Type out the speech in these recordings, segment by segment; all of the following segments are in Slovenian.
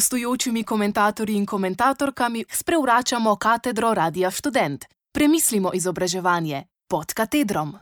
gostujočimi komentatorji in komentatorkami sprevračamo katedro Radia Student. Premislimo izobraževanje pod katedrom.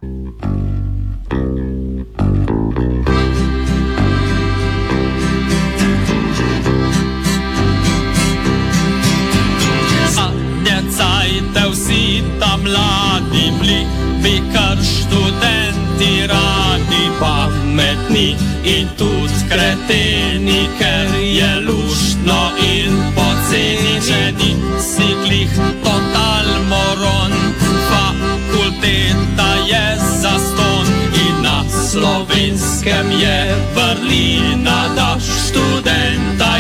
Zajte vsi tam mladi bili, bi kar študenti radi pametni in tudi kreteni, ker je luštno in poceni, če nisi glih total moron. Fakulteta je zaston in na slovenskem je vrlina, da študenta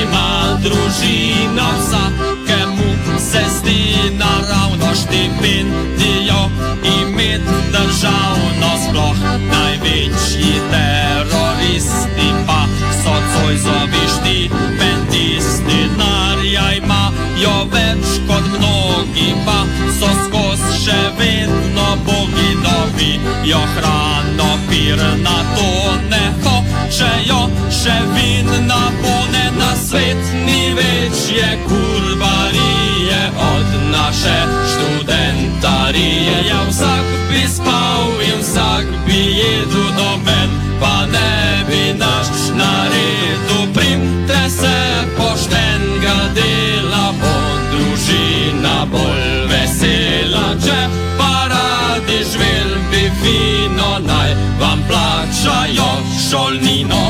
plačajo šolnino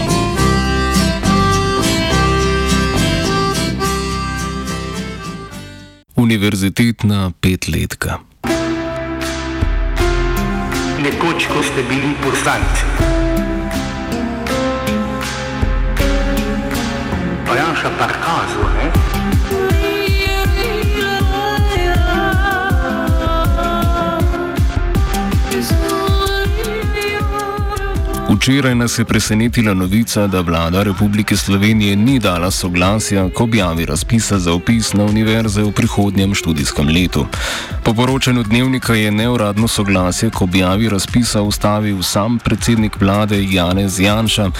Univerzitetna petletka. Nekoč, ko ste bili poslanci. Pa Janša parkazu, ne? Včeraj nas je presenetila novica, da vlada Republike Slovenije ni dala soglasja k objavi razpisa za upis na univerze v prihodnjem študijskem letu. Po poročanju dnevnika je neuradno soglasje k objavi razpisa ustavil sam predsednik vlade Janez Janša,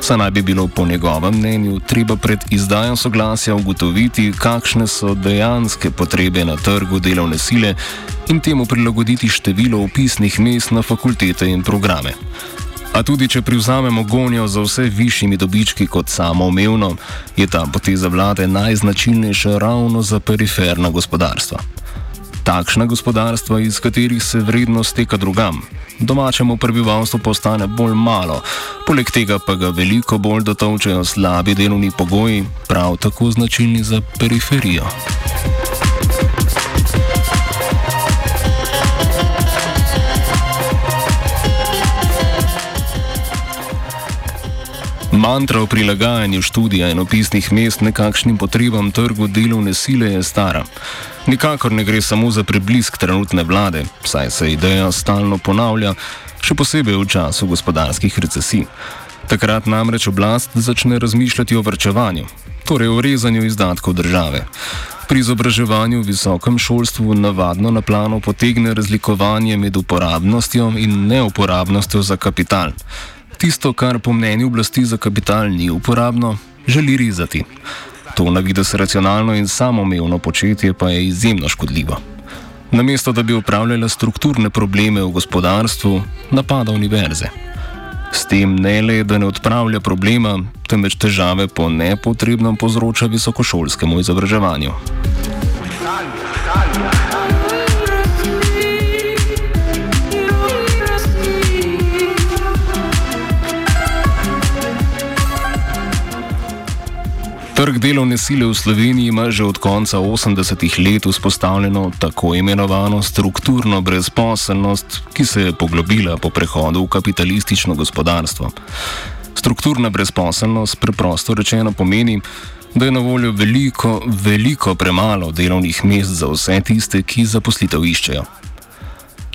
saj naj bi bilo po njegovem mnenju treba pred izdajo soglasja ugotoviti, kakšne so dejanske potrebe na trgu delovne sile in temu prilagoditi število upisnih mest na fakultete in programe. A tudi če privzamemo gonjo za vse višjimi dobički kot samoumevno, je ta poteza vlade najznačilnejša ravno za periferna gospodarstva. Takšna gospodarstva, iz katerih se vrednost teka drugam, domačemu prebivalstvu postane bolj malo, poleg tega pa ga veliko bolj dotovčajo slabi delovni pogoji, prav tako značilni za periferijo. Mantra o prilagajanju študija in opisnih mest nekakšnim potrebam trgu delovne sile je stara. Nikakor ne gre samo za preblisk trenutne vlade, saj se ideja stalno ponavlja, še posebej v času gospodarskih recesij. Takrat namreč oblast začne razmišljati o vrčevanju, torej o rezanju izdatkov države. Pri izobraževanju v visokem šolstvu navadno na plano potegne razlikovanje med uporabnostjo in neuporabnostjo za kapital. Tisto, kar po mnenju oblasti za kapital ni uporabno, želi rezati. To na vides racionalno in samoumevno početje pa je izjemno škodljivo. Namesto da bi upravljala strukturne probleme v gospodarstvu, napada univerze. S tem ne le, da ne odpravlja problema, temveč težave po nepotrebnem povzroča visokošolskemu izobraževanju. Trg delovne sile v Sloveniji ima že od konca 80-ih let vzpostavljeno tako imenovano strukturno brezposelnost, ki se je poglobila po prehodu v kapitalistično gospodarstvo. Strukturna brezposelnost preprosto rečeno pomeni, da je na voljo veliko, veliko premalo delovnih mest za vse tiste, ki zaposlitev iščejo.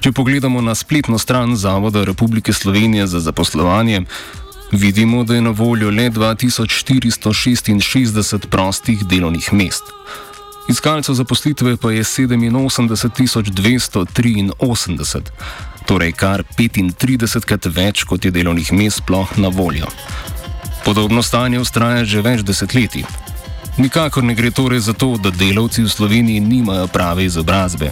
Če pogledamo na spletno stran Zavoda Republike Slovenije za zaposlovanje, vidimo, da je na voljo le 2466 prostih delovnih mest. Iskalcev zaposlitve pa je 87283, torej kar 35 krat več kot je delovnih mest sploh na voljo. Podobno stanje ustraja že več desetletij. Nikakor ne gre torej za to, da delavci v Sloveniji nimajo prave izobrazbe.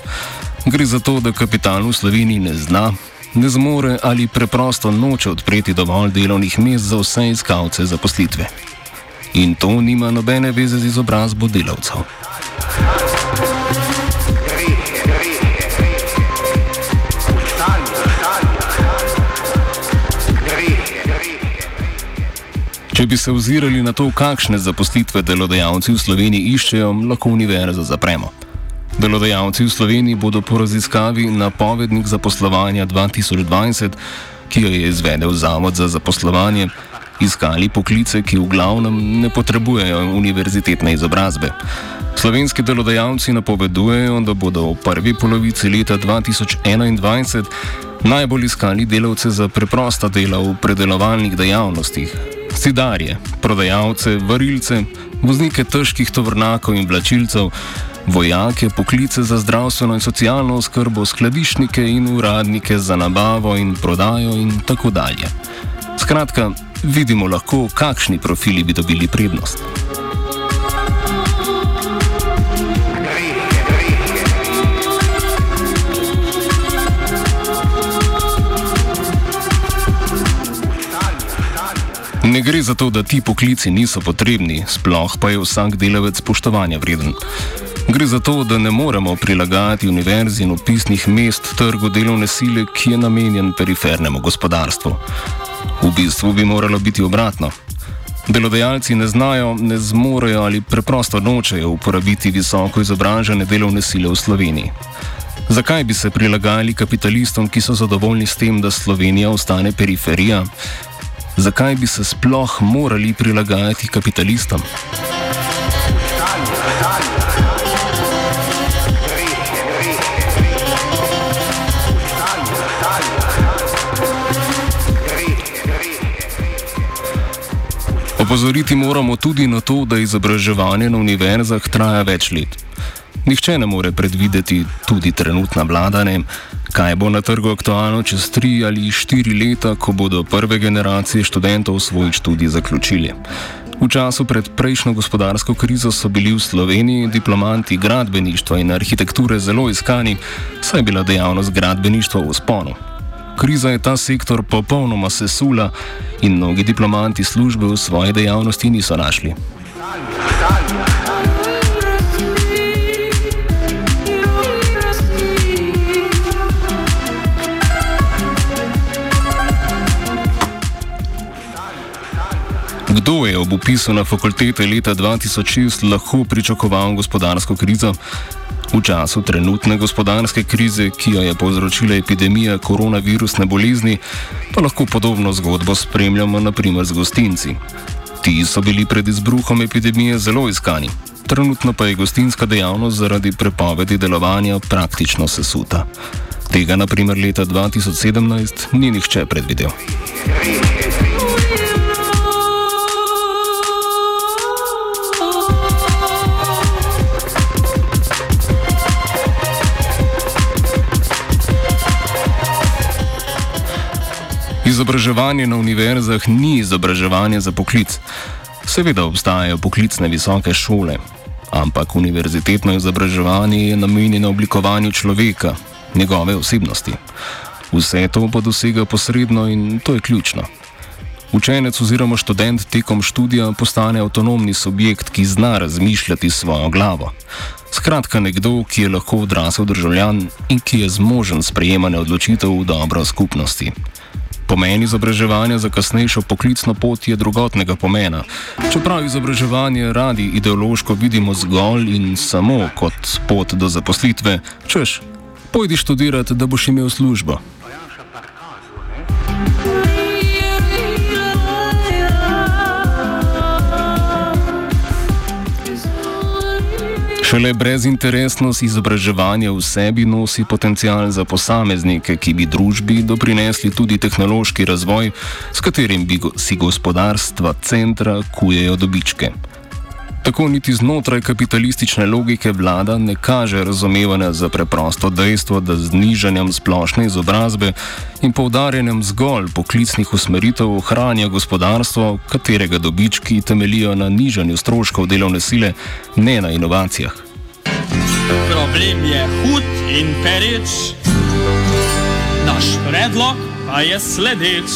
Gre za to, da kapital v Sloveniji ne zna, ne zmore ali preprosto noče odpreti dovolj delovnih mest za vse iskalce zaposlitve. In to nima nobene veze z izobrazbo delavcev. Če bi se ozirali na to, kakšne zaposlitve delodajalci v Sloveniji iščejo, lahko univerzo zapremo. Delodajalci v Sloveniji bodo po raziskavi napovednik zaposlovanja 2020, ki jo je izvedel Zavod za zaposlovanje, iskali poklice, ki v glavnem ne potrebujejo univerzitetne izobrazbe. Slovenski delodajalci napovedujejo, da bodo v prvi polovici leta 2021 najbolj iskali delavce za preprosta dela v predelovalnih dejavnostih. Sidarje, prodajalce, varilce, voznike težkih tovrnakov in vlačilcev, vojake, poklice za zdravstveno in socialno oskrbo, skladišnike in uradnike za nabavo in prodajo in tako dalje. Skratka, vidimo lahko, kakšni profili bi dobili prednost. Ne gre za to, da ti poklici niso potrebni, sploh pa je vsak delavec spoštovanja vreden. Gre za to, da ne moremo prilagajati univerzi in opisnih mest trgu delovne sile, ki je namenjen perifernemu gospodarstvu. V bistvu bi moralo biti obratno. Delodajalci ne znajo, ne zmorejo ali preprosto nočejo uporabiti visoko izobražene delovne sile v Sloveniji. Zakaj bi se prilagajali kapitalistom, ki so zadovoljni s tem, da Slovenija ostane periferija? Zakaj bi se sploh morali prilagajati kapitalistom? Opozoriti moramo tudi na to, da izobraževanje na univerzah traja več let. Nihče ne more predvideti, tudi trenutna vlada ne, kaj bo na trgu aktualno čez tri ali štiri leta, ko bodo prve generacije študentov svoj študij zaključili. V času pred prejšnjo gospodarsko krizo so bili v Sloveniji diplomanti gradbeništva in arhitekture zelo iskani, saj je bila dejavnost gradbeništva v sponu. Kriza je ta sektor popolnoma sesula in mnogi diplomanti službe v svoji dejavnosti niso našli. Kdo je ob upisu na fakultete leta 2006 lahko pričakoval gospodarsko krizo? V času trenutne gospodarske krize, ki jo je povzročila epidemija koronavirusne bolezni, pa lahko podobno zgodbo spremljamo naprimer z gostinci. Ti so bili pred izbruhom epidemije zelo iskani, trenutno pa je gostinska dejavnost zaradi prepovedi delovanja praktično sesuta. Tega naprimer leta 2017 ni nihče predvidel. Izobraževanje na univerzah ni izobraževanje za poklic. Seveda obstajajo poklicne visoke šole, ampak univerzitetno izobraževanje je namenjeno oblikovanju človeka, njegove osebnosti. Vse to pa dosega posredno in to je ključno. Učenec oziroma študent tekom študija postane avtonomni subjekt, ki zna razmišljati s svojo glavo. Skratka, nekdo, ki je lahko odrasel državljan in ki je zmožen sprejemanja odločitev v dobro skupnosti. Pomen izobraževanja za kasnejšo poklicno pot je drugotnega pomena. Čeprav izobraževanje radi ideološko vidimo zgolj in samo kot pot do zaposlitve, češ, pojdi študirati, da boš imel službo. Šele brezinteresnost izobraževanja v sebi nosi potencial za posameznike, ki bi družbi doprinesli tudi tehnološki razvoj, s katerim bi si gospodarstva centra kujejo dobičke. Tako niti znotraj kapitalistične logike vlada ne kaže razumevanja za preprosto dejstvo, da z znižanjem splošne izobrazbe in poudarjanjem zgolj poklicnih usmeritev ohranja gospodarstvo, katerega dobički temelijo na nižanju stroškov delovne sile, ne na inovacijah. Problem je hud in pereč, naš predlog pa je sledeč.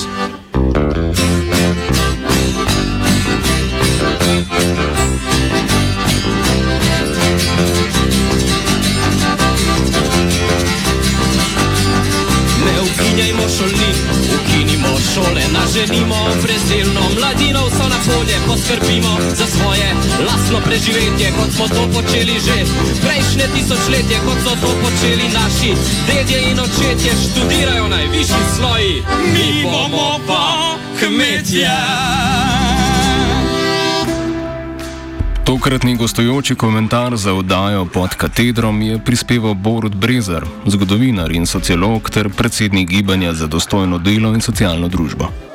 Naženimo brezdelno mladino, vso na polje poskrbimo za svoje lastno preživetje, kot smo to počeli že prejšnje tisočletje, kot so to počeli naši dedje in očetje, študirajo najvišji sloji, mi bomo pa kmetje. Tokratni gostujoči komentar za oddajo pod katedrom je prispeval Borut Brezar, zgodovinar in sociolog ter predsednik gibanja za dostojno delo in socialno družbo.